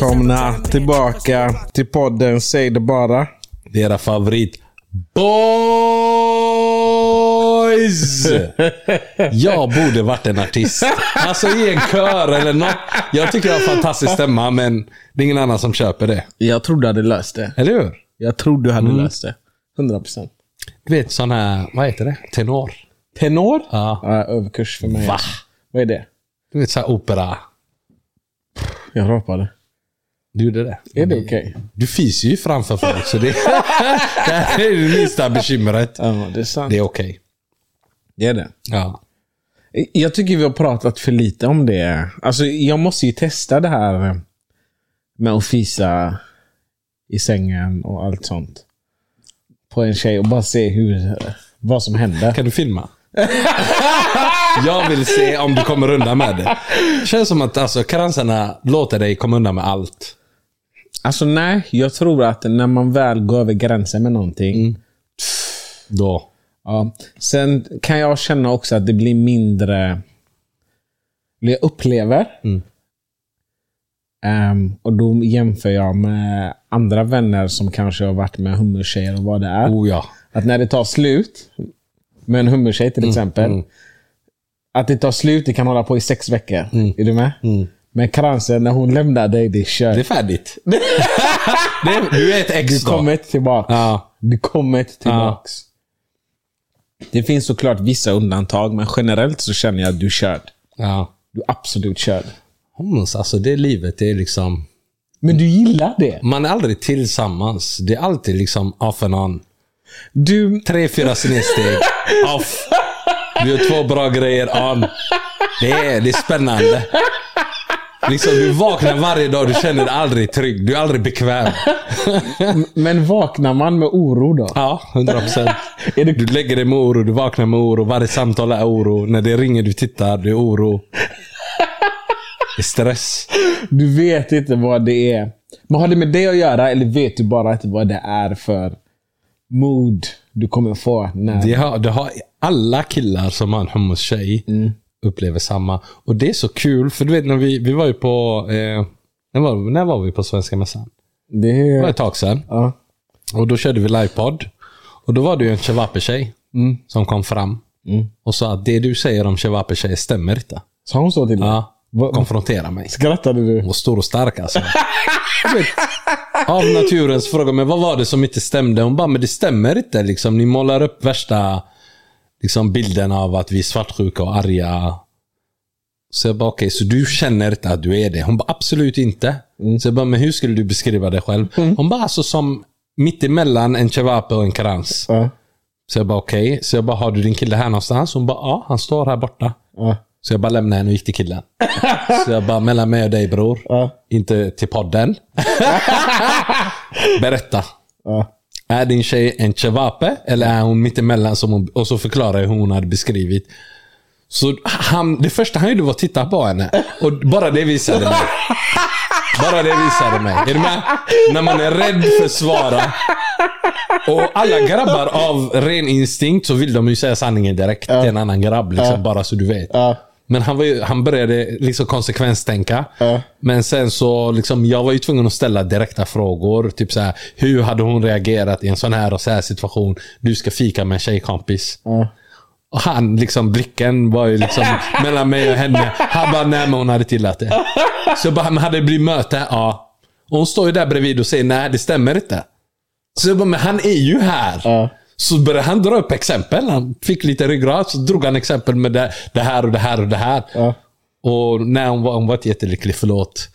Välkomna tillbaka till podden Säg det bara. Era favorit Boys! Jag borde varit en artist. Alltså i en kör eller något. Jag tycker jag har fantastisk stämma, men det är ingen annan som köper det. Jag trodde du hade löst det. Eller hur? Jag trodde du hade löst det. 100%. Du vet sån här, vad heter det? Tenor. Tenor? Ja. Ja, överkurs för mig. Va? Vad är det? Du vet såhär opera. Jag rapade. Du gjorde det? Är det okej? Du fiser ju framför folk, så det, det här är det minsta bekymret. Ja, det är sant. Det är okej. Det är det. Ja. Jag tycker vi har pratat för lite om det. Alltså, jag måste ju testa det här med att fisa i sängen och allt sånt. På en tjej och bara se hur, vad som händer. Kan du filma? jag vill se om du kommer undan med det. Känns som att alltså, kransarna låter dig komma undan med allt. Alltså nej, jag tror att när man väl går över gränsen med någonting. Då. Ja. Sen kan jag känna också att det blir mindre... Jag upplever. Mm. Ehm, och då jämför jag med andra vänner som kanske har varit med hummertjejer och vad det är. Oh ja. Att när det tar slut, med en hummertjej till exempel. mm. Att det tar slut, det kan hålla på i sex veckor. Mm. Är du med? Men kransen, när hon lämnar dig, det är kört. Det är färdigt. det du är ett ex Du kommer inte tillbaka. Ja. Du kommer inte tillbaks. Det finns såklart vissa undantag, men generellt så känner jag att du är körd. ja. Du är absolut körd. Homos, alltså det är livet. Det är liksom... Men du gillar det? Man är aldrig tillsammans. Det är alltid liksom off and on. Du... Tre, fyra snedsteg. Off. Du gör två bra grejer on. Det är, det är spännande. Liksom, du vaknar varje dag du känner dig aldrig trygg. Du är aldrig bekväm. Men vaknar man med oro då? Ja, 100 procent. Du lägger dig med oro, du vaknar med oro. Varje samtal är oro. När det ringer, du tittar, det är oro. Det är stress. du vet inte vad det är. Men har det med det att göra eller vet du bara inte vad det är för mood du kommer få? När... Det har, det har alla killar som har en homos-tjej upplever samma. Och det är så kul, för du vet när vi, vi var ju på... Eh, när, var, när var vi på Svenska Mässan? Det Det var ett tag sedan. Ja. Och då körde vi livepodd. Och då var det ju en Chevape-tjej som kom fram. Och sa att det du säger om Chevape-tjejer stämmer inte. Sa hon så till dig? Ja. Konfrontera mig. Skrattade du? Hon var stor och stark alltså. Vet, av naturens fråga, men vad var det som inte stämde? Hon bara, men det stämmer inte. Liksom. Ni målar upp värsta liksom, bilden av att vi är svartsjuka och arga. Så jag bara, okej, så du känner inte att du är det? Hon bara, absolut inte. Så jag bara, men hur skulle du beskriva dig själv? Hon bara, alltså som mittemellan en chevape och en krans. Ja. Så jag bara, okej. Så jag bara, har du din kille här någonstans? Hon bara, ja, han står här borta. Så jag bara lämnade henne och gick till killen. Så jag bara, mellan mig och dig bror. Inte till podden. Berätta. Är din tjej en chevape eller är hon mittemellan? Som hon, och så förklarar hur hon hade beskrivit. Så han, det första han gjorde var att titta på henne. Och bara det visade mig. Bara det visade mig. Är du med? När man är rädd för att svara. Och alla grabbar av ren instinkt så vill de ju säga sanningen direkt till en annan grabb. Liksom, Bara så du vet. Men han, var ju, han började liksom konsekvenstänka. Ja. Men sen så, liksom, jag var ju tvungen att ställa direkta frågor. Typ så här, hur hade hon reagerat i en sån här och så här situation? Du ska fika med en tjejkompis. Ja. Och han, liksom blicken var ju liksom mellan mig och henne. Han bara, nej men hon hade tillåtit det. Så jag bara, men hade det blivit möte? Ja. Och hon står ju där bredvid och säger, nej det stämmer inte. Så jag bara, men han är ju här. Ja. Så började han dra upp exempel. Han fick lite ryggrad, så drog han exempel med det, det här och det här och det här. Ja. Och nej, hon var, hon var inte jättelycklig, förlåt.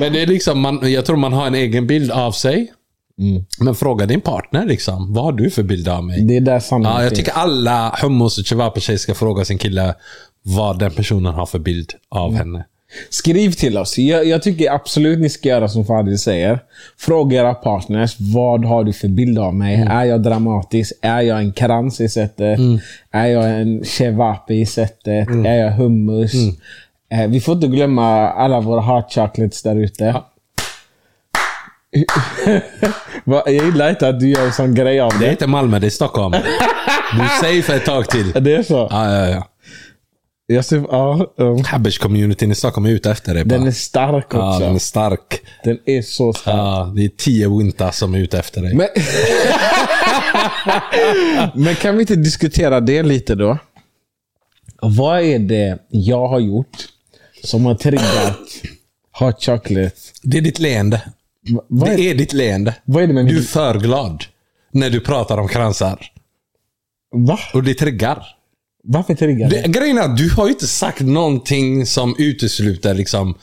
Men det är liksom, man, jag tror man har en egen bild av sig. Men fråga din partner liksom. Vad har du för bild av mig? Det är där sanningen Ja, jag tycker alla hummus och chevape ska fråga sin kille vad den personen har för bild av henne. Skriv till oss. Jag, jag tycker absolut ni ska göra som Fadil säger. Fråga era partners. Vad har du för bild av mig? Är jag dramatisk? Är jag en krans i sättet? Är jag en chevape i sättet? Är jag hummus? Eh, vi får inte glömma alla våra hot chocolates där ute. Va, jag gillar inte att du gör en sån grej av Det är det. inte Malmö, det är Stockholm. Du är safe ett tag till. Det är så? Ja, ja, ja. Jag ser, ja, um, Habbage-communityn i Stockholm är ute efter dig. den bara. är stark också. Ja, den är stark. Den är så stark. Ja, det är tio wintas som är ute efter dig. Men, Men kan vi inte diskutera det lite då? Vad är det jag har gjort som har triggat hot chocolate? Det är ditt leende. Va- Vad Det är, är ditt leende. vad är det med Du är min... för glad när du pratar om kransar. Va? Och det triggar. Varför triggar det? Grejen är att du har ju inte sagt någonting som utesluter liksom...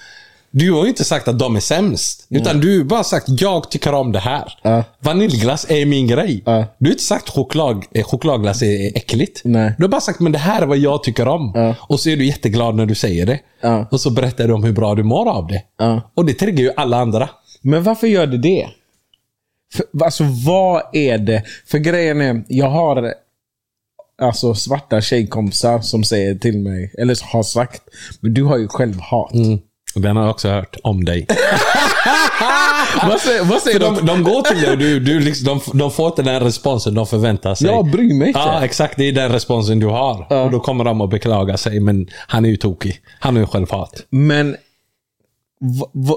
Du har ju inte sagt att de är sämst. Utan du har bara sagt jag tycker om det här. Ja. Vaniljglass är min grej. Ja. Du har inte sagt choklad, eh, chokladglass är äckligt. Nej. Du har bara sagt men det här är vad jag tycker om. Ja. Och så är du jätteglad när du säger det. Och så berättar du om hur bra du mår av det. Och det triggar ju alla andra. Men varför gör det det? För, alltså vad är det? För grejen är, jag har alltså svarta tjejkompisar som säger till mig, eller har sagt, men du har ju själv hat. Och Den har jag också hört om dig. Vad säger, vad säger de? de, går till dig och du, du liksom, de, de får inte den responsen de förväntar sig. Jag bryr mig inte. Ja, exakt. Det är den responsen du har. Och Då kommer de att beklaga sig, men han är ju tokig. Han har ju självhat. Men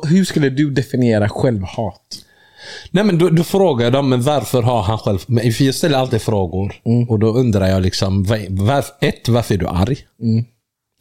hur skulle du definiera självhat? Nej, men då, då frågar jag dem, men varför har han själv... Men för jag ställer alltid frågor. Mm. Och då undrar jag liksom, var, ett, varför är du arg? Mm.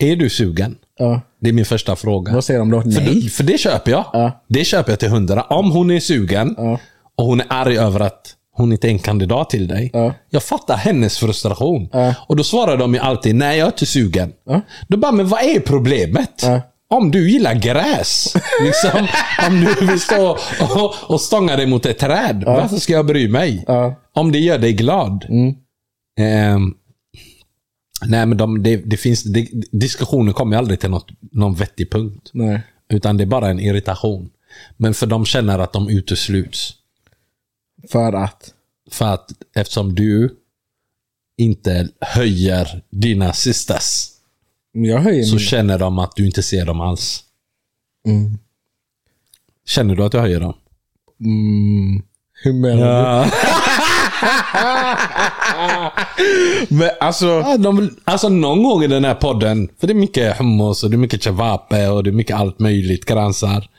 Är du sugen? Ja. Det är min första fråga. Vad säger de då? För, Nej. det, för det köper jag. Ja. Det köper jag till hundra. Om hon är sugen Ja. och hon är arg över att hon inte är en kandidat till dig. Ja. Jag fattar hennes frustration. Ja. Och då svarar de ju alltid, nej jag är inte sugen. Ja. Då bara, men vad är problemet? Ja. Om du gillar gräs. liksom, om du vill stå och, och stånga dig mot ett träd. Varför ska jag bry mig? Ja. Om det gör dig glad. Mm. Ehm, nej men de, det, det finns, det, diskussionen kommer aldrig till något, någon vettig punkt. Nej. Utan det är bara en irritation. Men för de känner att de utesluts. För att? För att eftersom du inte höjer dina sisters. Så känner de att du inte ser dem alls. Mm. Känner du att du höjer dem? Mm. Hur menar du? Men alltså, Ja, de, alltså någon gång i den här podden, för det är mycket hummus och det är mycket cevape och det är mycket allt möjligt, kransar.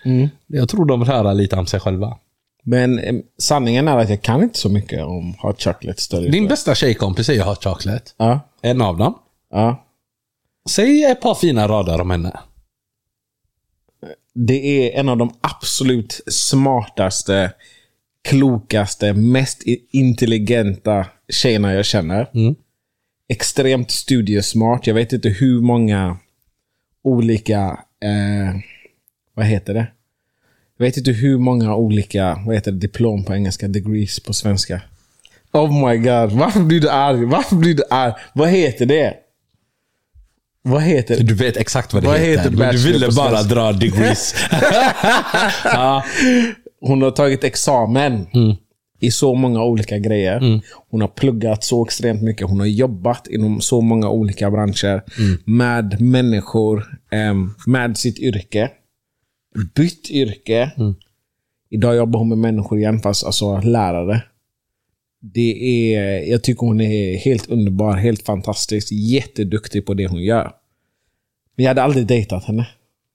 Jag tror de vill höra lite om sig själva. men eh, sanningen är att jag kan inte så mycket om hot chocolate. Din bästa tjejkompis är ju Hot Chocolate. Ja. En av dem. Ja. Säg ett par fina rader om henne. Det är en av de absolut smartaste, klokaste, mest intelligenta tjejerna jag känner. Mm. Extremt studiesmart. Jag vet inte hur många olika... Eh, vad heter det? Jag vet inte hur många olika vad heter det, diplom på engelska, degrees på svenska. Oh my god, varför blir du arg? Varför blir du arg? Vad heter det? Vad heter det? Du vet exakt vad det Vad heter. heter du ville bara dra degrees. ja. Hon har tagit examen i så många olika grejer. Hon har pluggat så extremt mycket. Hon har jobbat inom så många olika branscher. Med människor, med sitt yrke. Bytt yrke. Idag jobbar hon med människor igen, fast alltså lärare. Det är, jag tycker hon är helt underbar, helt fantastisk, jätteduktig på det hon gör. Men jag hade aldrig dejtat henne.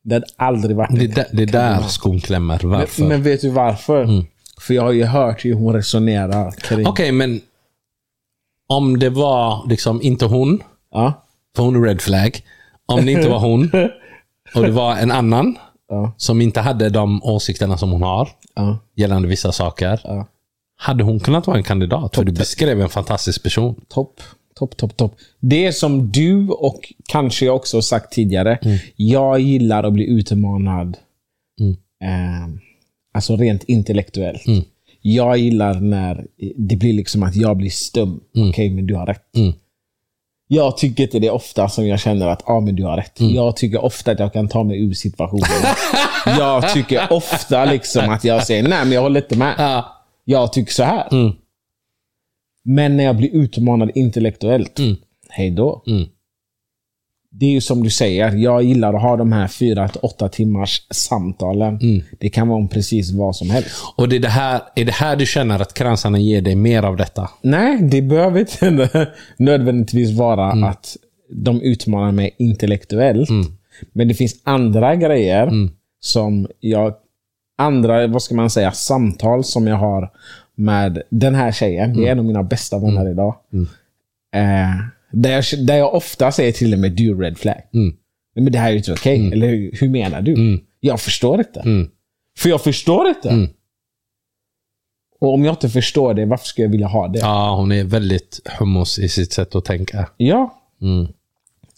Det hade aldrig varit Det, där- det är där skon klämmer. Varför? men, men vet du varför? Mm. För jag har ju hört hur hon resonerar kring... Okej, men om det var liksom inte hon, Ja, för hon är red flag. Om det inte var hon och det var en annan ja, som inte hade de åsikterna som hon har ja, gällande vissa saker. Hade hon kunnat vara en kandidat? För du beskrev en fantastisk person. Topp, topp, topp, topp. Det som du och kanske jag också har sagt tidigare. Jag gillar att bli utmanad. Mm. Eh, alltså rent intellektuellt. Mm. Jag gillar när det blir liksom att jag blir stum. Okej, men du har rätt. Mm. Jag tycker inte det är ofta som jag känner att ah, men du har rätt. Mm. Jag tycker ofta att jag kan ta mig ur situationen. jag tycker ofta liksom att jag säger nej, men jag håller inte med. Ja. Jag tycker så här. Mm. Men när jag blir utmanad intellektuellt, Mm. hej då. Mm. Det är ju som du säger, jag gillar att ha de här fyra till åtta timmars samtalen. Mm. Det kan vara om precis vad som helst. Och det är det, här, är det här du känner att kransarna ger dig mer av detta? Nej, det behöver inte nödvändigtvis vara Mm. att de utmanar mig intellektuellt. Men det finns andra grejer som jag... Andra, vad ska man säga, samtal som jag har med den här tjejen. Det är en av mina bästa vänner idag. Eh, där, jag, där jag ofta säger till med du red flag. Nej, Men det här är ju inte okej. Eller hur, hur menar du? Jag förstår inte. För jag förstår inte. Och om jag inte förstår det, varför ska jag vilja ha det? Ja, hon är väldigt hummus i sitt sätt att tänka. Ja. Mm.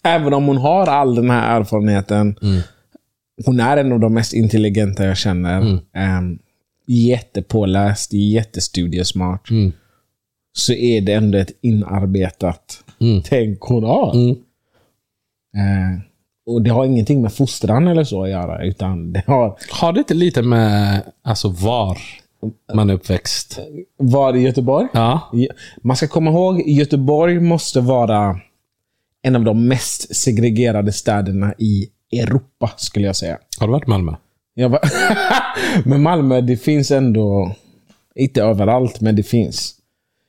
Även om hon har all den här erfarenheten. Hon är en av de mest intelligenta jag känner. Um, jättepåläst, jättestudiesmart. Så är det ändå ett inarbetat tänk hon har. Eh, och det har ingenting med fostran eller så att göra. Utan det har Har det inte lite med alltså, var man är uppväxt? var i Göteborg. Ja. Man ska komma ihåg, Göteborg måste vara en av de mest segregerade städerna i Europa, skulle jag säga. Har du varit i Malmö? Jag bara, men Malmö, det finns ändå, inte överallt, men det finns.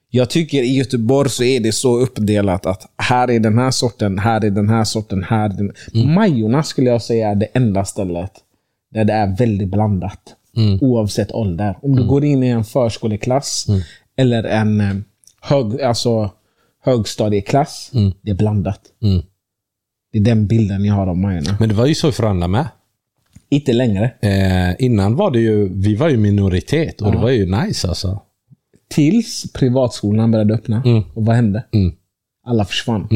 Jag tycker i Göteborg så är det så uppdelat att här är den här sorten, här är den här sorten, här är den. Majorna skulle jag säga är det enda stället där det är väldigt blandat. Oavsett ålder. Om du går in i en förskoleklass eller en eh, hög, alltså, högstadieklass, det är blandat. Det är den bilden jag har av Majorna. Men det var ju så i Frölunda med. Inte längre. Eh, innan var det ju, vi var ju minoritet och det var ju nice alltså. Tills privatskolan började öppna. Och vad hände? Alla försvann.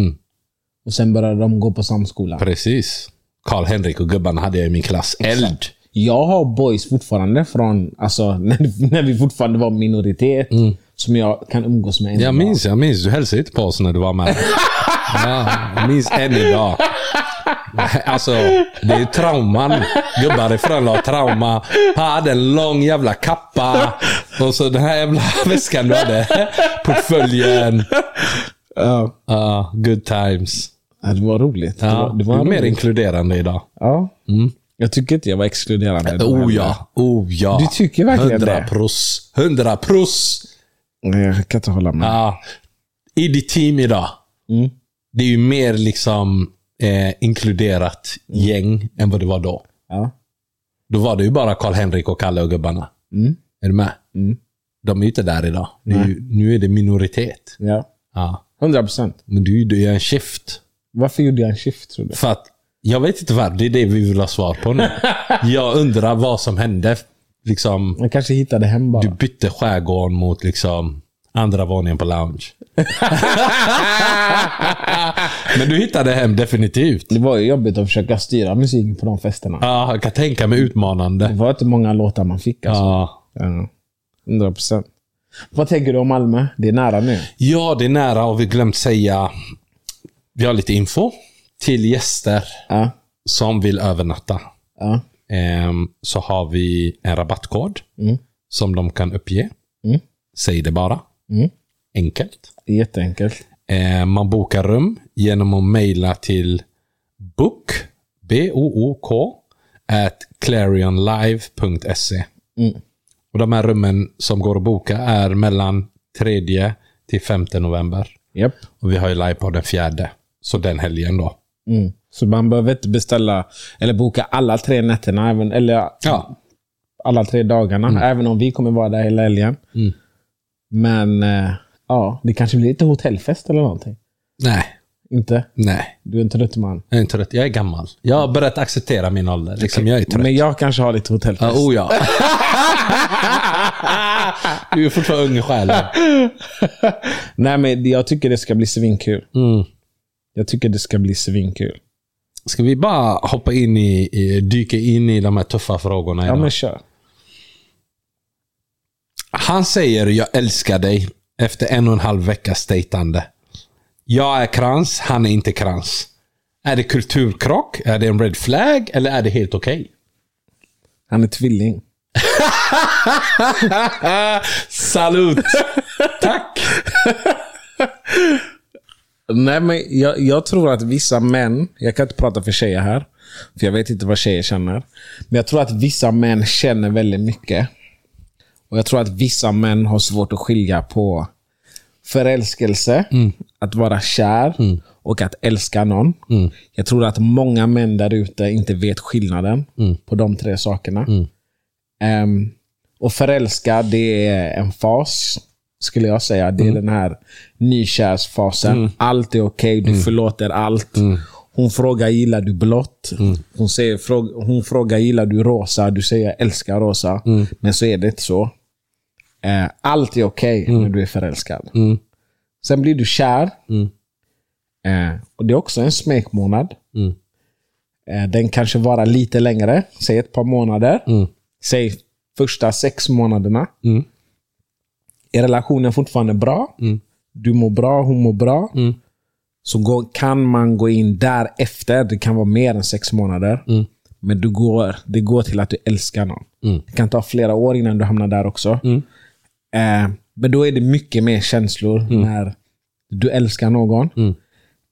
Och sen började de gå på samskola. Precis. Karl-Henrik och gubbarna hade jag i min klass. Eld. Jag har boys fortfarande från alltså, när, när vi fortfarande var minoritet. Som jag kan umgås med Jag minns, jag minns. Du hälsade inte på oss när du var med. Ja, jag minns än idag. Alltså, det är ju trauman. Gubbar i Frölunda har trauma. Han hade en lång jävla kappa. Och så den här jävla väskan du hade. Portföljen. Ja. Ja, good times. Ja, det var roligt. Det Ja, var, det var är mer roligt. inkluderande idag. Ja. Jag tycker inte jag var exkluderande. Oh ja, oh ja. Du tycker verkligen 100 det? pros. 100 pros. Nej, Jag kan inte hålla med. Ja. I ditt team idag. Mm. Det är ju mer liksom eh, inkluderat gäng än vad det var då. Ja. Då var det ju bara Karl-Henrik och Kalle och gubbarna. Mm. Är du med? Mm. De är ju inte där idag. Är ju, nu är det minoritet. ja. Ja. 100 procent. Men du, du är en shift. Varför gjorde jag en shift tror du? För att, jag vet inte varför, det är det vi vill ha svar på nu. jag undrar vad som hände. Liksom, Jag kanske hittade hem bara. du bytte skärgården mot liksom andra våningen på lounge. Men du hittade hem definitivt. Det var jobbigt att försöka styra musiken på de festerna. Ja, jag kan tänka mig Det utmanande. var inte många låtar man fick alltså. Ja. Ja. 100 procent. Vad tänker du om Malmö? Det är nära nu. ja, det är nära och vi glömt säga. Vi har lite info till gäster Ja. som vill övernatta. Ja. Ehm, så har vi en rabattkod Mm. som de kan uppge. Mm. Säg det bara. Mm. Enkelt. Jätteenkelt. Eh, man bokar rum genom att mejla till book, B-O-O-K, at clarionlive.se. Mm. Och de här rummen som går att boka är mellan 3 till 5 november. Japp. Och vi har ju live på den fjärde. Så den helgen då. Mm. Så man behöver inte beställa eller boka alla tre nätterna, även, eller Ja. alla tre dagarna. Även om vi kommer vara där hela helgen. Mm. Men eh, ja, det kanske blir lite hotellfest eller någonting. Nej, Inte? nej. Du är en trött man. Jag är inte trött. Jag är gammal. Jag har börjat acceptera min ålder. Liksom, jag är trött. Men jag kanske har lite hotellfest. Ja, oh ja. du är fortfarande ung i själen. Nej, men jag tycker det ska bli svinkul. Mm. Jag tycker det ska bli svinkul. Ska vi bara hoppa in i, i dyka in i de här tuffa frågorna Ja, idag? men kör. Han säger jag älskar dig efter en och en halv veckas dejtande. Jag är krans, han är inte krans. Är det kulturkrock? Är det en red flag? Eller är det helt okej? Han är tvilling. Salut! Tack! Nej, men jag, jag tror att vissa män, jag kan inte prata för tjejer här, för jag vet inte vad tjejer känner. Men jag tror att vissa män känner väldigt mycket. Och jag tror att vissa män har svårt att skilja på förälskelse, att vara kär och att älska någon. Jag tror att många män där ute inte vet skillnaden på de tre sakerna. Ehm, och förälska, det är en fas, skulle jag säga. Det är den här nykärsfasen. Allt är okej, du förlåter allt. Hon frågar gillar du blått? Hon, säger, fråga, hon frågar gillar du rosa? Du säger jag älskar rosa. Men så är det inte så. Eh, allt är okej när du är förälskad. Sen blir du kär. Eh, och Det är också en smekmånad. Eh, den kanske varar lite längre. Säg ett par månader. Säg första sex månaderna. Är relationen fortfarande bra? Du mår bra, hon mår bra. Så går, kan man gå in därefter. Det kan vara mer än sex månader. Men du går, det går till att du älskar någon. Det kan ta flera år innan du hamnar där också. Eh, men då är det mycket mer känslor när du älskar någon.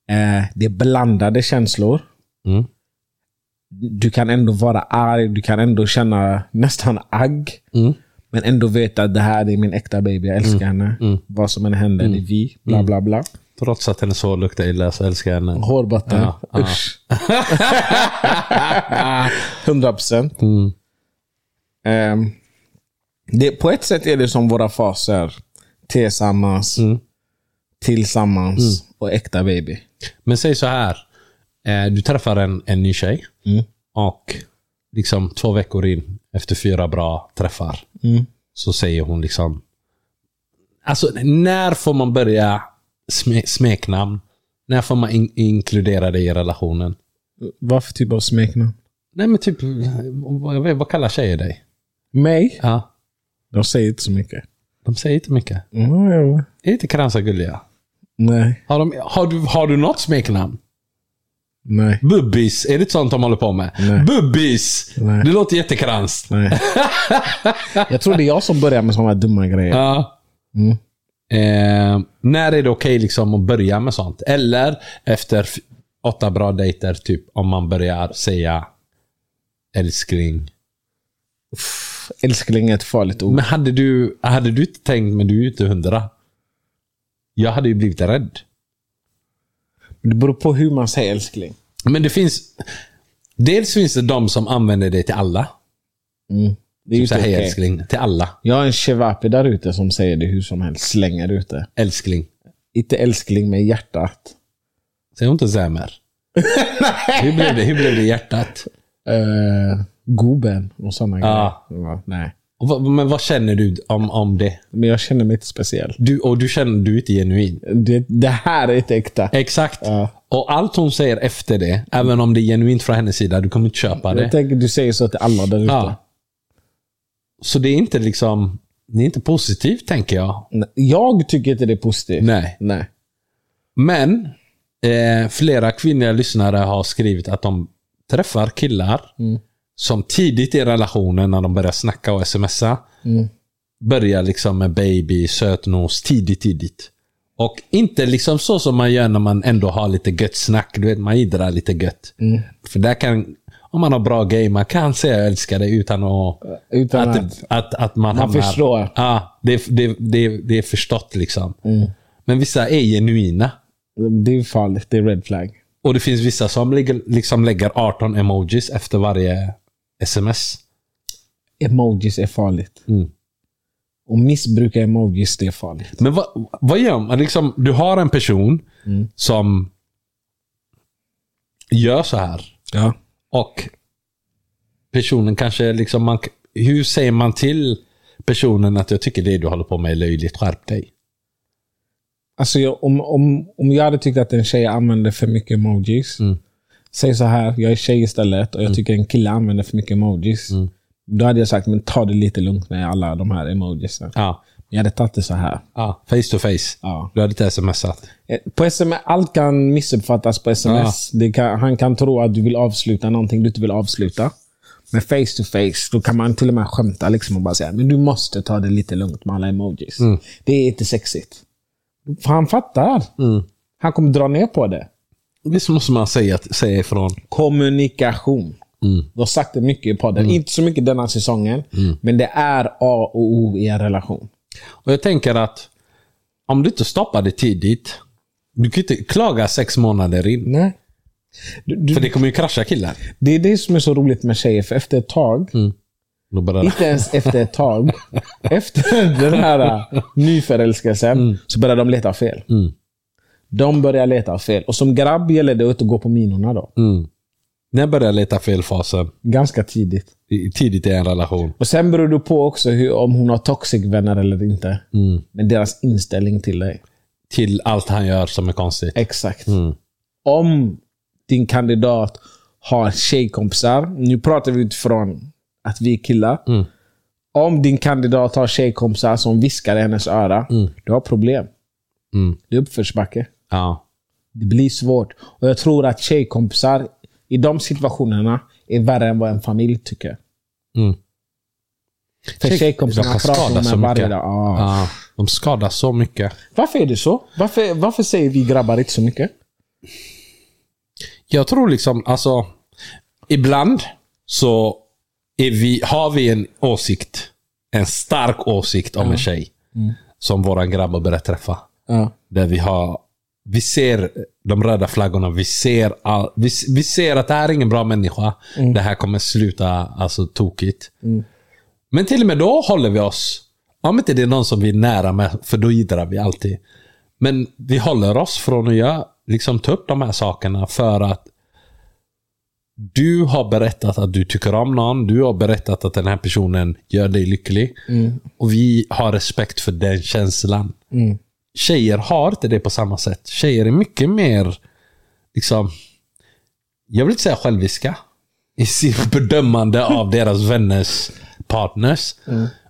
Eh, det är blandade känslor. Du kan ändå vara arg, du kan ändå känna nästan agg. Men ändå veta att det här är min äkta baby, jag älskar henne. Vad som än händer, det är vi. Bla bla bla. Trots att hennes hår luktar illa så älskar jag henne. Hårbotten. Ja, ja. Usch. 100 procent. Ehm, det, på ett sätt är det som våra faser. Tillsammans, tillsammans och äkta baby. Men säg så här. Eh, du träffar en, en ny tjej. Och liksom två veckor in, efter fyra bra träffar, så säger hon liksom... Alltså, när får man börja sme, smeknamn? När får man in, inkludera det i relationen? Vad för typ av smeknamn? Nej men typ, vad, jag vet, vad kallar tjejer dig? Mig? Ja, De säger inte så mycket. de säger inte mycket. Mm, ja. Är inte kransa gulliga? Nej. Har, de, har, du, har du något smeknamn? Nej. Bubbis, är det sånt de håller på med? Nej. Bubbis! Nej. Det låter jättekranskt. Nej. jag tror det är jag som börjar med sådana dumma grejer. Ja. Mm. Eh, när är det okej liksom att börja med sånt? Eller efter åtta bra dejter, typ om man börjar säga älskling. Älskling är ett farligt ord. Men hade du, hade du inte tänkt, men du är ju inte hundra. Jag hade ju blivit rädd. Det beror på hur man säger älskling. Men det finns... Dels finns det de som använder det till alla. Mm. Det är Typ så inte här, hej okej. älskling. Till alla. Jag har en shevapi där ute som säger det hur som helst. Slänger ute. Älskling. Inte älskling med hjärtat. Säg inte Zämer. hur, blev det, hur blev det hjärtat? Uh, goben och sådana Ja. grejer. Ja, nej. Men vad känner du om, om det? Men jag känner mig inte speciell. Du, och du känner du är inte genuin. Det, det här är inte äkta. Exakt. Ja. Och allt hon säger efter det, även om det är genuint från hennes sida, du kommer inte köpa det. Jag tänker du säger så till alla där ute. Ja. Så det är inte liksom... Det är inte positivt, tänker jag. Jag tycker inte det är positivt. Nej. Nej. Men eh, flera kvinnliga lyssnare har skrivit att de träffar killar som tidigt i relationen, när de börjar snacka och smsa, börjar liksom med baby, sötnos, tidigt, tidigt. Och inte liksom så som man gör när man ändå har lite gött snack. Du vet, man idrar lite gött. För där kan, om man har bra game, man kan säga jag älskar dig utan att... Utan att, att- att, att, man, Man hamnar- förstår. Ja, det, det, det, det är förstått liksom. Men vissa är genuina. Det är farligt. Det är red flag. Och det finns vissa som lägger, liksom lägger 18 emojis efter varje sms. Emojis är farligt. Mm. Och missbruka emojis, det är farligt. Men vad, vad gör man? Liksom, du har en person som gör så här. Ja. Och personen kanske liksom... Man, hur säger man till personen att jag tycker det du håller på med är löjligt, skärp dig? Alltså jag, om, om, om jag hade tyckt att en tjej använder för mycket emojis. Mm. Säg så här, jag är tjej istället och jag tycker en kille använder för mycket emojis. Mm. Då hade jag sagt, men ta det lite lugnt med alla de här emojisen. Ja. Jag hade tagit det så här. ja. Face to face. Ja. Du hade inte smsat. Eh, På sms, allt kan missuppfattas på sms. Det kan, han kan tro att du vill avsluta någonting du inte vill avsluta. Men face to face, då kan man till och med skämta liksom och bara säga men du måste ta det lite lugnt med alla emojis. Det är inte sexigt. För han fattar. Han kommer dra ner på det. Visst måste man säga, säga ifrån. Kommunikation. Du har sagt det mycket i podden. Inte så mycket denna säsongen, men det är A och O i en relation. Och jag tänker att om du inte stoppar det tidigt. Du kan inte klaga sex månader in. Nej. Du, du, För det kommer ju krascha killar. det är det som är så roligt med tjejer, för efter ett tag, börjar inte ens efter ett tag, efter den här äh, nyförälskelsen, så börjar de leta fel. Mm. De börjar leta fel. Och som grabb gäller det att gå på minorna då. Mm. När börjar leta fel-fasen? Ganska tidigt. Tidigt i en relation. Och Sen beror det på också hur, om hon har toxic vänner eller inte. Mm. Men deras inställning till dig. Till allt han gör som är konstigt. Exakt. Mm. Om din kandidat har tjejkompisar, nu pratar vi utifrån att vi är killar. Mm. Om din kandidat har tjejkompisar som viskar i hennes öra, du har problem. Mm. Det är uppförsbacke. Ja. Det blir svårt. Och Jag tror att tjejkompisar i de situationerna är värre än vad en familj tycker. Mm. För Tjej- tjejkompisarna pratar skada med så varje dag. Ah. ja. De skadar så mycket. Varför är det så? Varför, varför säger vi grabbar inte så mycket? Jag tror liksom, alltså. Ibland så vi, har vi en åsikt. En stark åsikt om en tjej. Som våra grabbar börjar träffa. Ja. Där vi har vi ser de röda flaggorna. Vi ser, all, vi, vi ser att det här är ingen bra människa. Det här kommer sluta alltså, tokigt. Men till och med då håller vi oss. Om inte det är någon som vi är nära med, för då jiddrar vi alltid. Men vi håller oss från att göra, liksom, ta upp de här sakerna för att du har berättat att du tycker om någon. Du har berättat att den här personen gör dig lycklig. Och vi har respekt för den känslan. Tjejer har inte det på samma sätt. Tjejer är mycket mer, liksom, jag vill inte säga själviska. I sitt bedömande av deras vänners partners.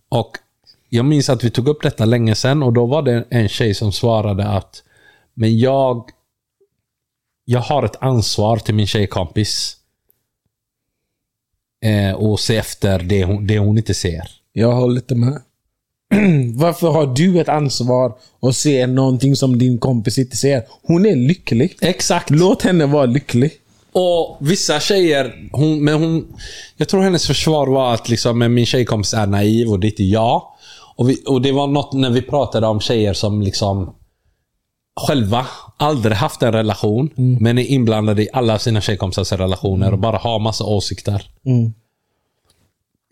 Och jag minns att vi tog upp detta länge sedan och då var det en tjej som svarade att Men jag Jag har ett ansvar till min tjejkompis. Eh, och se efter det hon, det hon inte ser. Jag håller inte med. Varför har du ett ansvar att se någonting som din kompis inte ser? Hon är lycklig. Exakt. Låt henne vara lycklig. Och vissa tjejer, hon, men hon, jag tror hennes försvar var att liksom, min tjejkompis är naiv och det är inte jag. Och, vi, och det var något när vi pratade om tjejer som liksom själva aldrig haft en relation, men är inblandade i alla sina tjejkompisars relationer och bara har massa åsikter.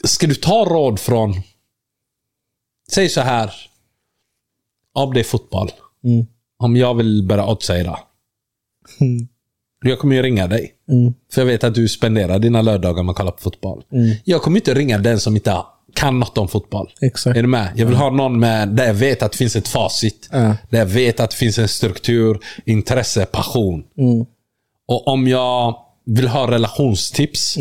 Ska du ta råd från, säg så här, om det är fotboll. Om jag vill börja oddsäga. Jag kommer ju ringa dig. För jag vet att du spenderar dina lördagar med att kolla på fotboll. Jag kommer inte ringa den som inte kan något om fotboll. Exakt. Är du med? Jag vill ha någon med, där jag vet att det finns ett facit. Ja. Där jag vet att det finns en struktur, intresse, passion. Och om jag vill ha relationstips,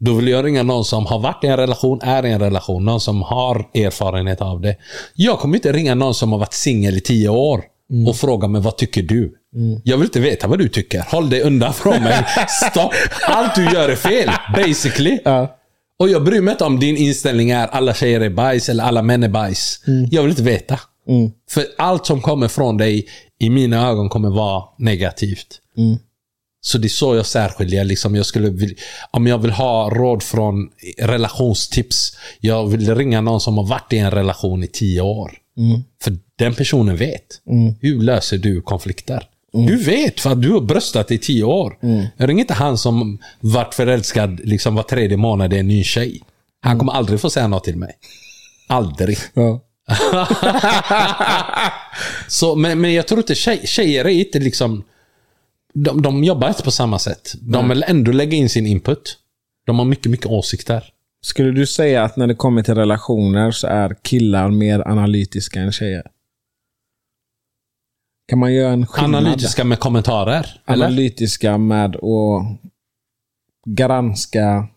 då vill jag ringa någon som har varit i en relation, är i en relation. Någon som har erfarenhet av det. Jag kommer inte ringa någon som har varit singel i tio år och fråga mig vad tycker du? Jag vill inte veta vad du tycker. Håll dig undan från mig. Stopp. Allt du gör är fel. Basically. Ja. Och jag bryr mig inte om din inställning är alla tjejer är bajs eller alla män är bajs. Jag vill inte veta. För allt som kommer från dig i mina ögon kommer vara negativt. Så det är så jag särskiljer. Liksom jag skulle vill, om jag vill ha råd från relationstips. Jag vill ringa någon som har varit i en relation i tio år. För den personen vet. Hur löser du konflikter? Du vet för att du har bröstat i tio år. Jag ringer inte han som varit förälskad liksom var tredje månad i en ny tjej. Han kommer aldrig få säga något till mig. Aldrig. Ja. Så, men, men jag tror inte tjej, tjejer är inte liksom... De, de jobbar inte på samma sätt. De vill ändå lägga in sin input. De har mycket, mycket åsikter. Skulle du säga att när det kommer till relationer så är killar mer analytiska än tjejer? Kan man göra en skillnad? Analytiska med kommentarer. Eller? Analytiska med att granska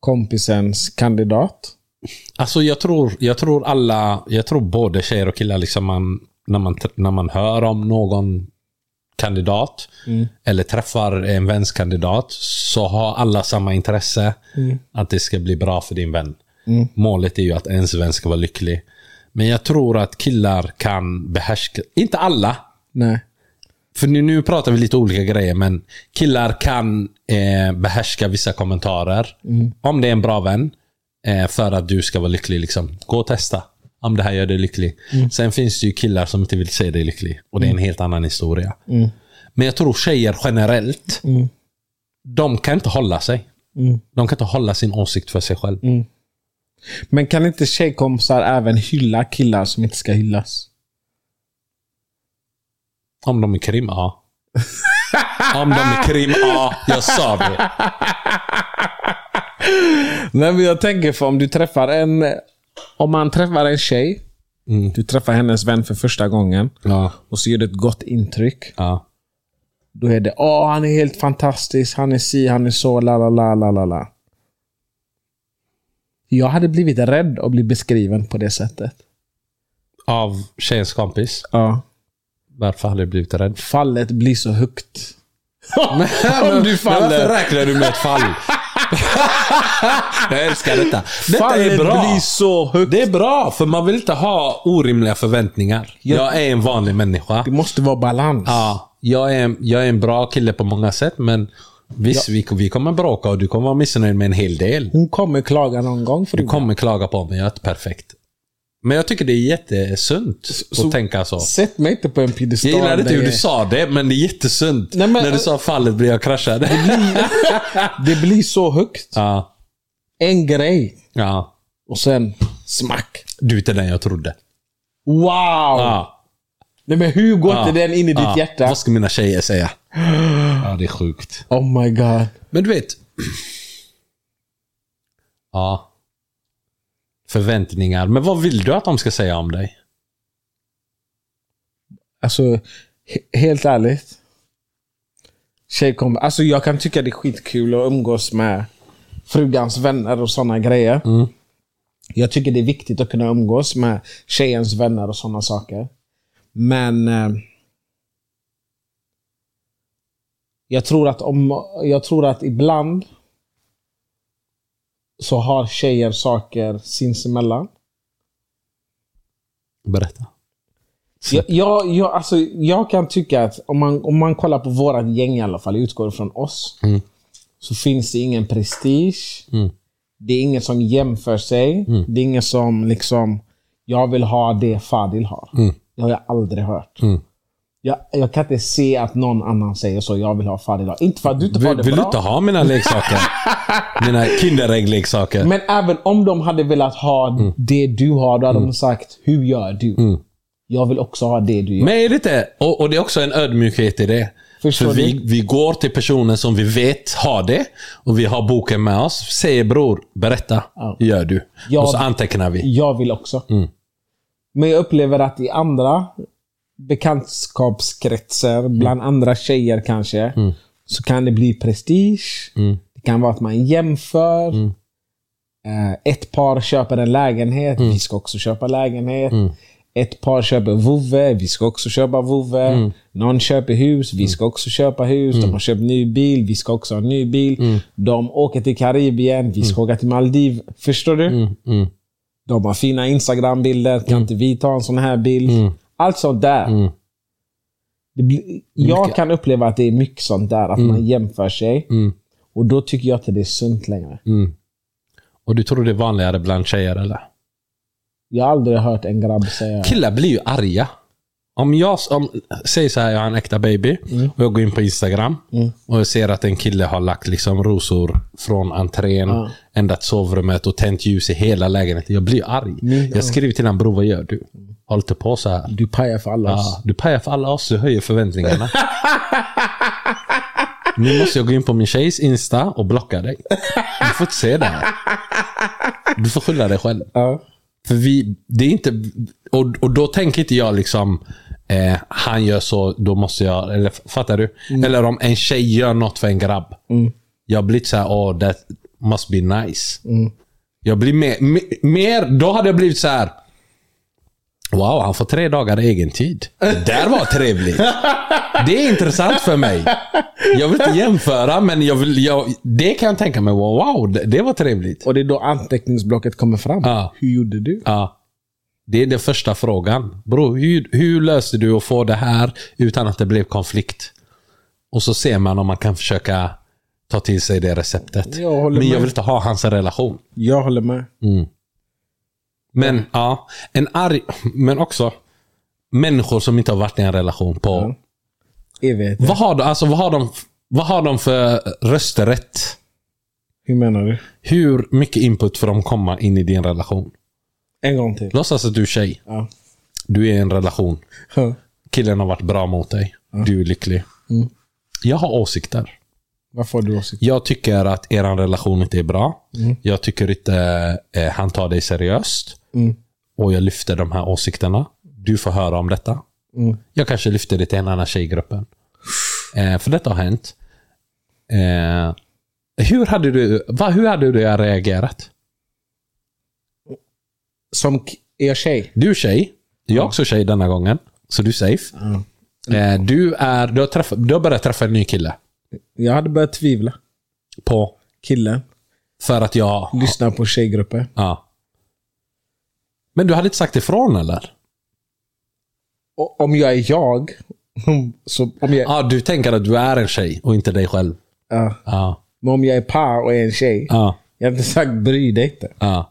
kompisens kandidat? Alltså jag tror, jag tror alla, jag tror både tjejer och killar, liksom man, när, man, när man hör om någon kandidat eller träffar en väns kandidat så har alla samma intresse att det ska bli bra för din vän. Målet är ju att ens vän ska vara lycklig. Men jag tror att killar kan behärska, inte alla, Nej. för nu, nu pratar vi lite olika grejer, men killar kan eh, behärska vissa kommentarer. Om det är en bra vän, eh, för att du ska vara lycklig. Liksom. Gå och testa. Om det här gör dig lycklig. Sen finns det ju killar som inte vill se dig lycklig. Och det är en helt annan historia. Men jag tror tjejer generellt, de kan inte hålla sig. De kan inte hålla sin åsikt för sig själv. Men kan inte tjejkompisar även hylla killar som inte ska hyllas? Om de är krim, ja. Om de är krim, ja. Jag sa det. Nej, men jag tänker för om du träffar en... Om man träffar en tjej, du träffar hennes vän för första gången Ja. och så gör det ett gott intryck. ja. Då är det åh, han är helt fantastisk, han är si, han är så, la la la la la la. Jag hade blivit rädd att bli beskriven på det sättet. Av tjejens kompis. Ja. Varför hade du blivit rädd? Fallet blir så högt. Om du faller. Men varför räknar du med ett fall? jag älskar detta. Detta Fallet är bra. blir så högt. Det är bra, för man vill inte ha orimliga förväntningar. Jag är en vanlig människa. Det måste vara balans. Ja, jag är, jag är en bra kille på många sätt, men visst, vi, vi kommer bråka och du kommer vara missnöjd med en hel del. Hon kommer klaga någon gång. För Du kommer klaga på mig, jag är inte perfekt. Men jag tycker det är jättesunt så- att tänka så. Sätt mig inte på en piedestal. Jag gillade inte hur du sa det, men det är jättesunt. Nej, men- När du sa fallet blir jag kraschad. Det blir så högt. ja, En grej. ja. Och sen smack. Du är inte den jag trodde. Wow! Ja. Nej men hur går Ja. inte den in i ditt hjärta? Vad ska mina tjejer säga? Ja, det är sjukt. Oh my god. Men du vet. Ja. Förväntningar. Men vad vill du att de ska säga om dig? Alltså, he- helt ärligt. Tjejkomp- alltså jag kan tycka det är skitkul att umgås med frugans vänner och sådana grejer. Mm. Jag tycker det är viktigt att kunna umgås med tjejens vänner och sådana saker. Men eh, jag tror att om jag tror att ibland så har tjejer saker sinsemellan. Berätta. Jag, jag, jag, alltså, jag kan tycka att om man, om man kollar på vårat gäng i alla fall, utgår från oss, Mm. så finns det ingen prestige. Mm. Det är ingen som jämför sig. Det är ingen som liksom, jag vill ha det Fadil har. Mm. Det har jag aldrig hört. Mm. Jag, jag kan inte se att någon annan säger så, jag vill ha har. Inte för att du inte Vill, det vill du bra. inte ha mina leksaker? mina Kinderägg-leksaker? Men även om de hade velat ha det du har, då hade de sagt, hur gör du? Mm. Jag vill också ha det du gör. Men är det inte, och, och det är också en ödmjukhet i det. Förstår För vi, du? vi går till personen som vi vet har det och vi har boken med oss. Säger bror, berätta. Ja. Gör du? Ja. Och så antecknar vi. Jag vill också. Mm. Men jag upplever att i andra bekantskapskretsar, Mm. bland andra tjejer kanske, så kan det bli prestige. Mm. Det kan vara att man jämför. Eh, ett par köper en lägenhet, vi ska också köpa lägenhet. Mm. Ett par köper vovve, vi ska också köpa vovve. Mm. Någon köper hus, vi ska också köpa hus. De har köpt ny bil, vi ska också ha ny bil. Mm. De åker till Karibien, vi ska åka till Maldiv. Förstår du? Mm, mm, De har fina Instagram-bilder. Kan inte vi ta en sån här bild? Mm. Allt sånt där. mm, blir, jag Mycket. kan uppleva att det är mycket sånt där. Att man jämför sig. mm, Och då tycker jag inte det är sunt längre. mm. Och du tror det är vanligare bland tjejer eller? Jag har aldrig hört en grabb säga... Killar blir ju arga. Om jag, om, säg så här, jag har en äkta baby och jag går in på Instagram Mm. och jag ser att en kille har lagt liksom rosor från entrén, Ja. ända till sovrummet och tänt ljus i hela lägenheten. Jag blir arg. Min- Jag skriver till honom, bror vad gör du? Håll inte på så här. Du pajar för alla oss. Ja, du pajar för alla oss, du höjer förväntningarna. nu måste jag gå in på min tjejs Insta och blocka dig. Du får inte se det här. Du får skylla dig själv. För vi, det är inte... Och, och då tänker inte jag liksom, eh, han gör så, då måste jag... Eller fattar du? Eller om en tjej gör något för en grabb. Jag blir så här, oh that must be nice. Jag blir mer, mer, då hade jag blivit så här. Wow, han får tre dagar egen tid. Det där var trevligt. Det är intressant för mig. Jag vill inte jämföra, men jag vill, jag, det kan jag tänka mig. Wow, det, det var trevligt. Och det är då anteckningsblocket kommer fram. Ja. Hur gjorde du? Ja. Det är den första frågan. Bro, hur, hur löste du att få det här utan att det blev konflikt? Och så ser man om man kan försöka ta till sig det receptet. Jag Men jag vill inte ha hans relation. Jag håller med. Mm. Men ja, en arg, men också människor som inte har varit i en relation på... Evighet. Vad, har de, alltså, vad, har de, vad har de för rösträtt? Hur menar du? Hur mycket input får de komma in i din relation? En gång till. Låtsas att du är tjej. Ja. Du är i en relation. Ja. Killen har varit bra mot dig. Du är lycklig. Mm. Jag har åsikter. Vad får du åsikt? Jag tycker att er relation inte är bra. Jag tycker inte eh, han tar dig seriöst. Mm. Och jag lyfter de här åsikterna. Du får höra om detta. Mm. Jag kanske lyfter det till en annan tjej i gruppen. Eh, för detta har hänt. Eh, hur hade du, va, hur hade du reagerat? Som k- er tjej? Du är tjej. Jag är också tjej denna gången. Så du är safe. Eh, du, är, du, har träffat, du har börjat träffa en ny kille. Jag hade börjat tvivla. På, Killen. för att jag... Lyssnar på tjejgrupper. Ja. Men du hade inte sagt ifrån eller? Och om jag är jag. Så om jag, Ja, du tänker att du är en tjej och inte dig själv. ja. Ja. Men om jag är par och är en tjej. Ja. Jag har inte sagt bry dig inte. Ja.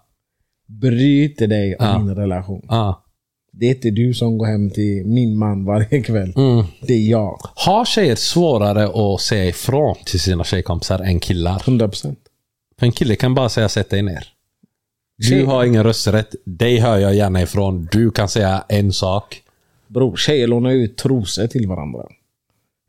Bry inte dig om Ja. min relation. Ja. Det är inte du som går hem till min man varje kväll. Mm. Det är jag. Har tjejer svårare att säga ifrån till sina tjejkompisar än killar? 100%. För en kille kan bara säga sätt dig ner. Du har ingen rösträtt. Dig hör jag gärna ifrån. Du kan säga en sak. Bror, tjejer lånar ut trosor till varandra.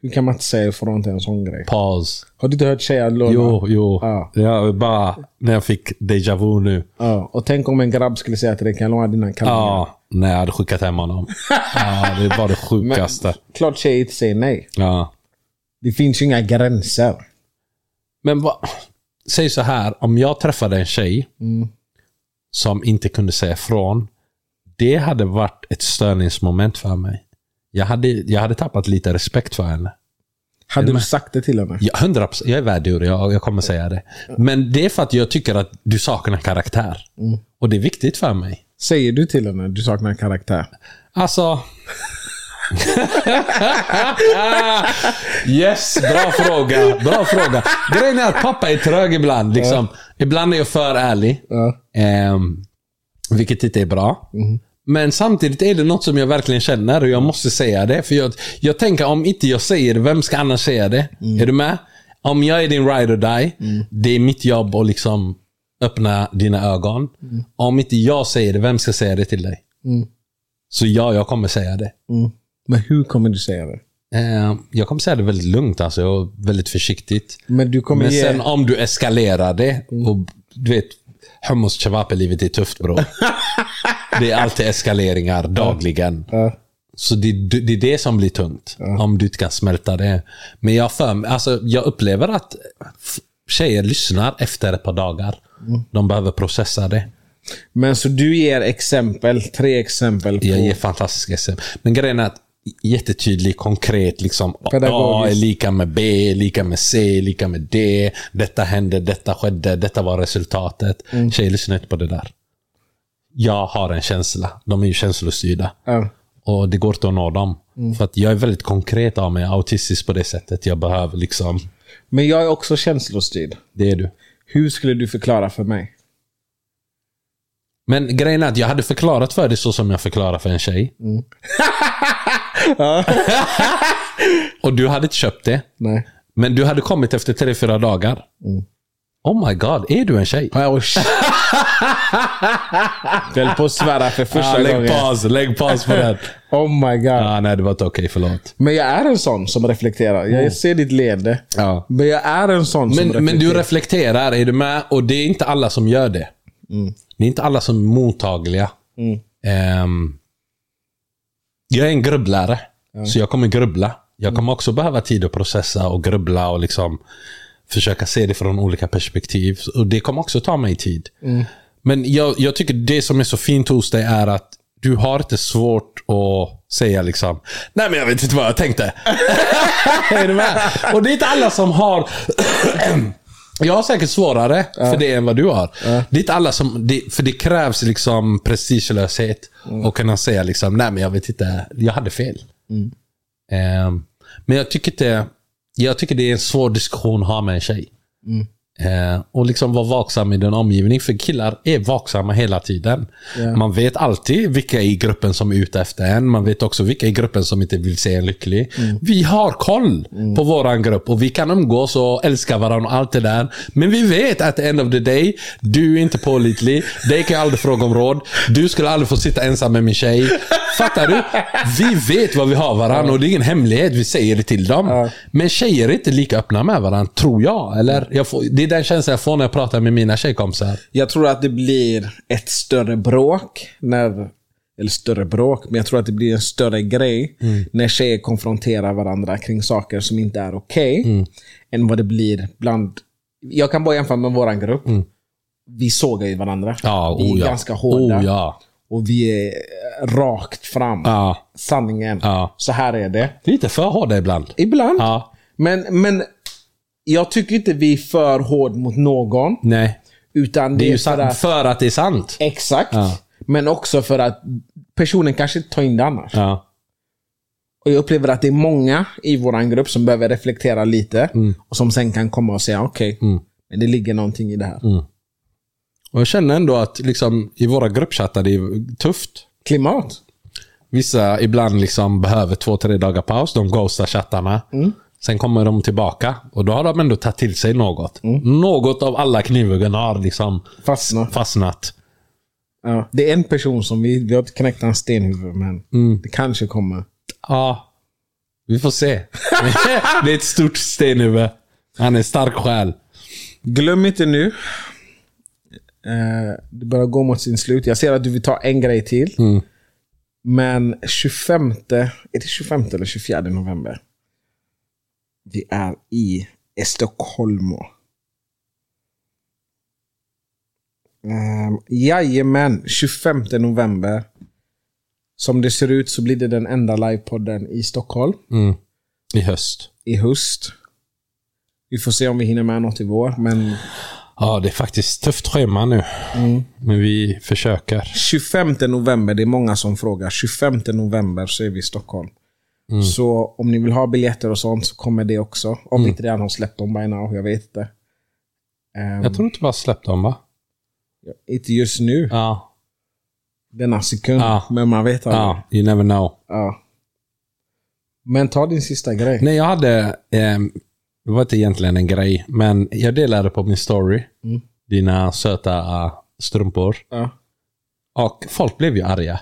Hur kan man inte säga ifrån till en sån grej? Paus. Har du inte hört tjejer låna? Jo, jo. Ja. Jag bara, när jag fick déjà vu nu. Ja. Och tänk om en grabb skulle säga till dig, kan jag låna dina kallingar? Ja, när jag hade skickat hem honom. Ja, det var det sjukaste. Klart tjejer inte säger nej. Ja. Det finns ju inga gränser. Men vad... Säg så här, om jag träffade en tjej som inte kunde säga ifrån. Det hade varit ett störningsmoment för mig. Jag hade, jag hade tappat lite respekt för henne. Hade du sagt det till henne? Ja, 100%. Jag är värdur, jag, jag kommer säga det. Men det är för att jag tycker att du saknar karaktär. Och det är viktigt för mig. Säger du till henne du saknar karaktär? Alltså... yes, bra fråga. Bra fråga. Grejen är att pappa är trög ibland. Liksom. Ibland är jag för ärlig. Ja. Ehm, vilket inte är bra. Men samtidigt är det något som jag verkligen känner och jag måste säga det. För jag, jag tänker om inte jag säger det, vem ska annars säga det? Är du med? Om jag är din ride or die, det är mitt jobb att liksom öppna dina ögon. Om inte jag säger det, vem ska säga det till dig? Så ja, jag kommer säga det. Mm. Men hur kommer du säga det? Ehm, jag kommer säga det väldigt lugnt alltså, och väldigt försiktigt. Men du kommer Men ge... sen om du eskalerar det och du vet, hummus livet är tufft bror. det är alltid eskaleringar dagligen. Ja. Så det, det är det som blir tungt. Om du inte kan smälta det. Men jag, för, alltså, jag upplever att tjejer lyssnar efter ett par dagar. De behöver processa det. Men så du ger exempel, tre exempel på... Jag ger fantastiska exempel. Men grejen är att jättetydlig, konkret. Liksom, A är lika med B, lika med C, lika med D. Detta hände, detta skedde, detta var resultatet. Tjejer lyssnar inte på det där. Jag har en känsla. De är ju känslostyrda. Ja. Och det går inte att nå dem. För att jag är väldigt konkret av mig. Autistisk på det sättet. Jag behöver liksom... Men jag är också känslostyrd. Det är du. Hur skulle du förklara för mig? Men grejen är att jag hade förklarat för dig så som jag förklarar för en tjej. och du hade inte köpt det. Nej. Men du hade kommit efter tre, fyra dagar. Oh my god, är du en tjej? Oh. Höll på att svära för första Ah, lägg gången. paus, lägg paus på den. Oh my god. ah, nej, det var inte okej, förlåt. Men jag är en sån som reflekterar. Jag ser ditt leende. Ja. Men jag är en sån som Men, reflekterar. men du reflekterar, är du med? Och det är inte alla som gör det. Det är inte alla som är mottagliga. Ehm, jag är en grubblare. Så jag kommer grubbla. Jag kommer också behöva tid att processa och grubbla och liksom försöka se det från olika perspektiv. Och det kommer också ta mig tid. Men jag, jag tycker det som är så fint hos dig är att du har inte svårt att säga liksom Nej men jag vet inte vad jag tänkte. är du med? Och det är inte alla som har Jag har säkert svårare för det än vad du har. Det är inte alla som, det, för det krävs liksom prestigelöshet. Och kunna säga liksom, nej men jag vet inte, jag hade fel. Ehm, men jag tycker inte, jag tycker det är en svår diskussion att ha med en tjej. Eh, och liksom vara vaksam i din omgivning. För killar är vaksamma hela tiden. Ja. Man vet alltid vilka i gruppen som är ute efter en. Man vet också vilka i gruppen som inte vill se en lycklig. Vi har koll på våran grupp och vi kan umgås och älska varandra och allt det där. Men vi vet att the end of the day, du är inte pålitlig. Dig kan jag aldrig fråga om råd. Du skulle aldrig få sitta ensam med min tjej. Fattar du? Vi vet vad vi har varandra och det är ingen hemlighet. Vi säger det till dem. Men tjejer är inte lika öppna med varandra, tror jag. Eller, jag får, det den känslan jag får när jag pratar med mina tjejkompisar. Jag tror att det blir ett större bråk när eller större bråk, men jag tror att det blir en större grej när tjejer konfronterar varandra kring saker som inte är okej. Än vad det blir bland... Jag kan bara jämföra med våran grupp. Vi sågar ju varandra. Ja, vi är oh ja. ganska hårda. Oh ja. Och vi är rakt fram. Sanningen. Så här är det. Lite för hårda ibland. Ibland. Men, men jag tycker inte vi är för hård mot någon. Nej. Utan Det är ju för att... för att det är sant. Exakt. Ja. Men också för att personen kanske inte tar in det annars. Ja. Och jag upplever att det är många i vår grupp som behöver reflektera lite. Mm. Och som sen kan komma och säga okej, men det ligger någonting i det här. Mm. Och jag känner ändå att liksom, i våra gruppchattar det är tufft. Klimat. Vissa ibland liksom behöver två, tre dagar paus. De ghostar chattarna. Sen kommer de tillbaka och då har de ändå tagit till sig något. Något av alla knivhuggen har liksom Fastna. fastnat. Ja. Det är en person som vi, vi har inte knäckt hans stenhuvud, men Mm. det kanske kommer. Ja, vi får se. det är ett stort stenhuvud. Han är stark själ. Glöm inte nu. Eh, det börjar gå mot sin slut. Jag ser att du vill ta en grej till. Mm. Men 25, är det 25 eller 24 november? Vi är i Stockholm. Um, jajamän, 25 november. Som det ser ut så blir det den enda livepodden i Stockholm Mm. I höst. i höst. Vi får se om vi hinner med något i vår, men Ja, det är faktiskt tufft schema nu. Men vi försöker. 25 november, det är många som frågar. 25 november så är vi i Stockholm. Så om ni vill ha biljetter och sånt så kommer det också. Om vi inte redan har släppt dem by now, jag vet inte. Ehm, Jag tror inte vi har släppt dem va? Inte just nu, Ja. denna sekund. Ja. Men man vet aldrig. Ja, you never know. Ja. Men ta din sista grej. Nej, jag hade... ehm, det var inte egentligen en grej, men jag delade på min story. Mm. Dina söta uh, strumpor. Ja. Och folk blev ju arga.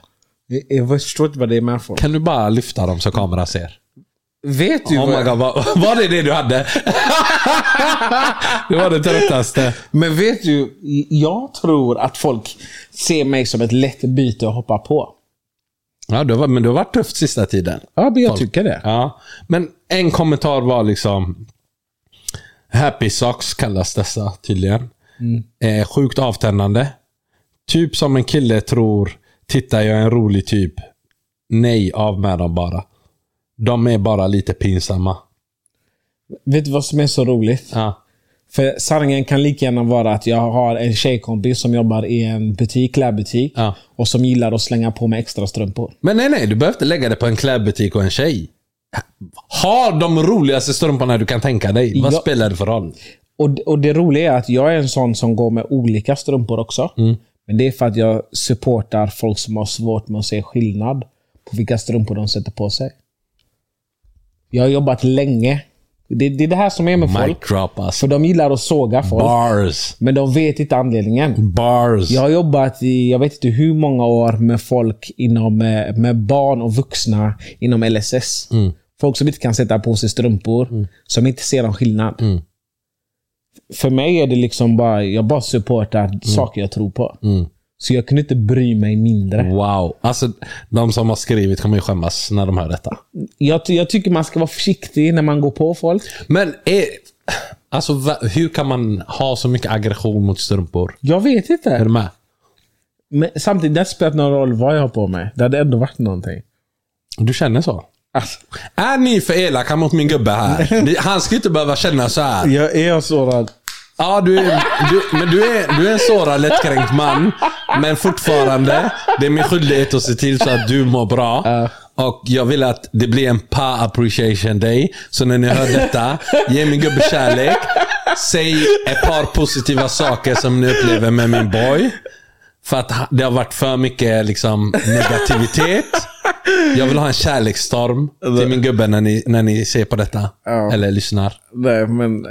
Jag- förstår inte vad det är med för. Kan du bara lyfta dem så kameran ser? Vet du Oh vad god, var, var det det du hade? det var det tröttaste. Men vet du, jag tror att folk ser mig som ett lätt byte att hoppa på. Ja, det var, men det har varit tufft sista tiden. Ja, men jag Folk. tycker det. Ja, men en kommentar var liksom Happy socks kallas dessa tydligen. Eh, sjukt avtändande. Typ som en kille tror, titta jag är en rolig typ. Nej, av med dem bara. De är bara lite pinsamma. Vet du vad som är så roligt? Ja. För sanningen kan lika gärna vara att jag har en tjejkompis som jobbar i en butik, klädbutik. Ja. Och som gillar att slänga på med extra strumpor. Men nej, nej, du behöver inte lägga det på en klädbutik och en tjej. Ha de roligaste strumporna du kan tänka dig. Vad Ja. spelar det för roll? Och, och det roliga är att jag är en sån som går med olika strumpor också. Men det är för att jag supportar folk som har svårt med att se skillnad på vilka strumpor de sätter på sig. Jag har jobbat länge. Det, det är det här som är med Mic folk. drop alltså. För de gillar att såga folk. Bars. Men de vet inte anledningen. Bars. Jag har jobbat i, jag vet inte hur många år med folk inom, eh, med barn och vuxna inom LSS. Folk som inte kan sätta på sig strumpor. Som inte ser någon skillnad. För mig är det liksom bara, jag bara supportar saker jag tror på. Så jag kunde inte bry mig mindre. Wow. Alltså, de som har skrivit kommer ju skämmas när de hör detta. Jag, jag tycker man ska vara försiktig när man går på folk. Men är, alltså, va, hur kan man ha så mycket aggression mot strumpor? Jag vet Är inte. du med? Men samtidigt, det spelar någon roll vad jag har på mig. Det hade ändå varit någonting. Du känner så? Alltså, Är ni för elaka mot min gubbe här? Han ska inte behöva känna så här. jag är sårad. Ja, du är, du, men du är, du är en sårad, lättkränkt man. Men fortfarande, det är min skyldighet att se till så att du mår bra. Och jag vill att det blir en pa appreciation day. Så när ni hör detta, ge min gubbe kärlek. säg ett par positiva saker som ni upplever med min boy. För att det har varit för mycket liksom, negativitet. Jag vill ha en kärleksstorm till min gubbe när ni, när ni ser på detta. Ja. Eller lyssnar. Nej, men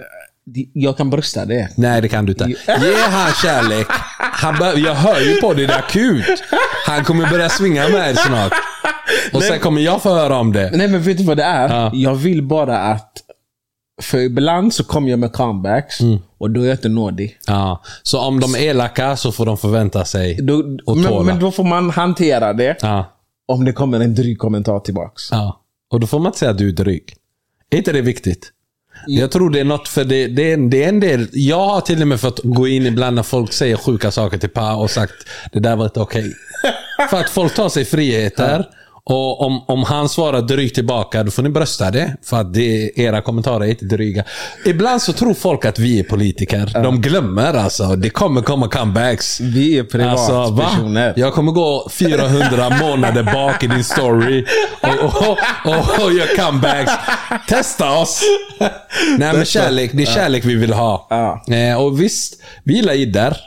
jag kan brösta det. Nej, det kan du inte. Ge han kärlek. Han bör, jag hör ju på det, det är akut. Han kommer börja svinga med snart. Och sen kommer jag få höra om det. Nej men vet du vad det är? Ja. Jag vill bara att... För ibland så kommer jag med comebacks Mm. och då är jag inte nådig. Ja. Så om de är elaka så får de förvänta sig Då, och men, tåla. men då får man hantera det Ja. om det kommer en dryg kommentar tillbaks. ja. Och då får man inte säga att du är dryg. Är inte det viktigt? Jag tror det är något för det, det, är, det är en del. Jag har till och med fått gå in ibland när folk säger sjuka saker till Pa och sagt det där var inte okej. för att folk tar sig friheter. Och om, om han svarar drygt tillbaka, då får ni brösta det. För att det, era kommentarer är inte dryga. Ibland så tror folk att vi är politiker. De glömmer alltså. Det kommer komma comebacks. Vi är Alltså, va? privatpersoner. Jag kommer gå 400 månader bak i din story och, och, och, och gör comebacks. Testa oss! Nej men kärlek, det är kärlek vi vill ha. Ja. Eh, och visst, vi gillar jidder.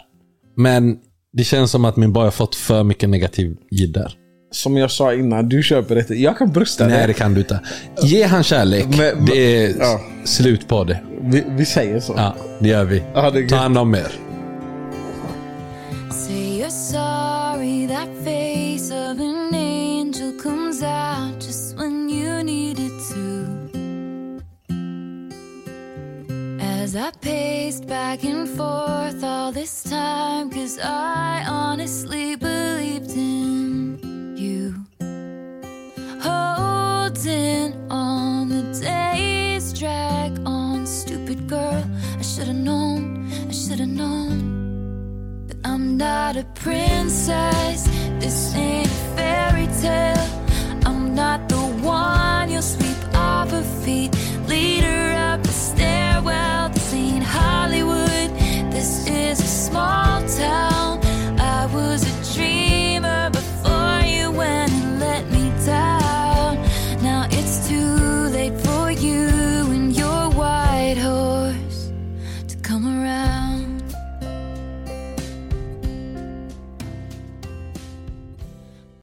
Men det känns som att min boy har fått för mycket negativ jidder. Som jag sa innan, du köper det. Jag kan brösta Nej det. det kan du inte. Ge han kärlek. Men- det är ja. slut på det. Vi, vi säger så. Ja, det gör vi. Ja, det Ta hand om er. Say you're sorry, that face of an angel comes out just when you need it to. As I paced back and forth all this time, cause I honestly believed in holding on. The days drag on. Stupid girl, I should've known. I should've known. But I'm not a princess. This ain't a fairy tale. I'm not the one you'll sweep off her feet. Lead her up the stairwell. This ain't Hollywood. This is a small town. I was.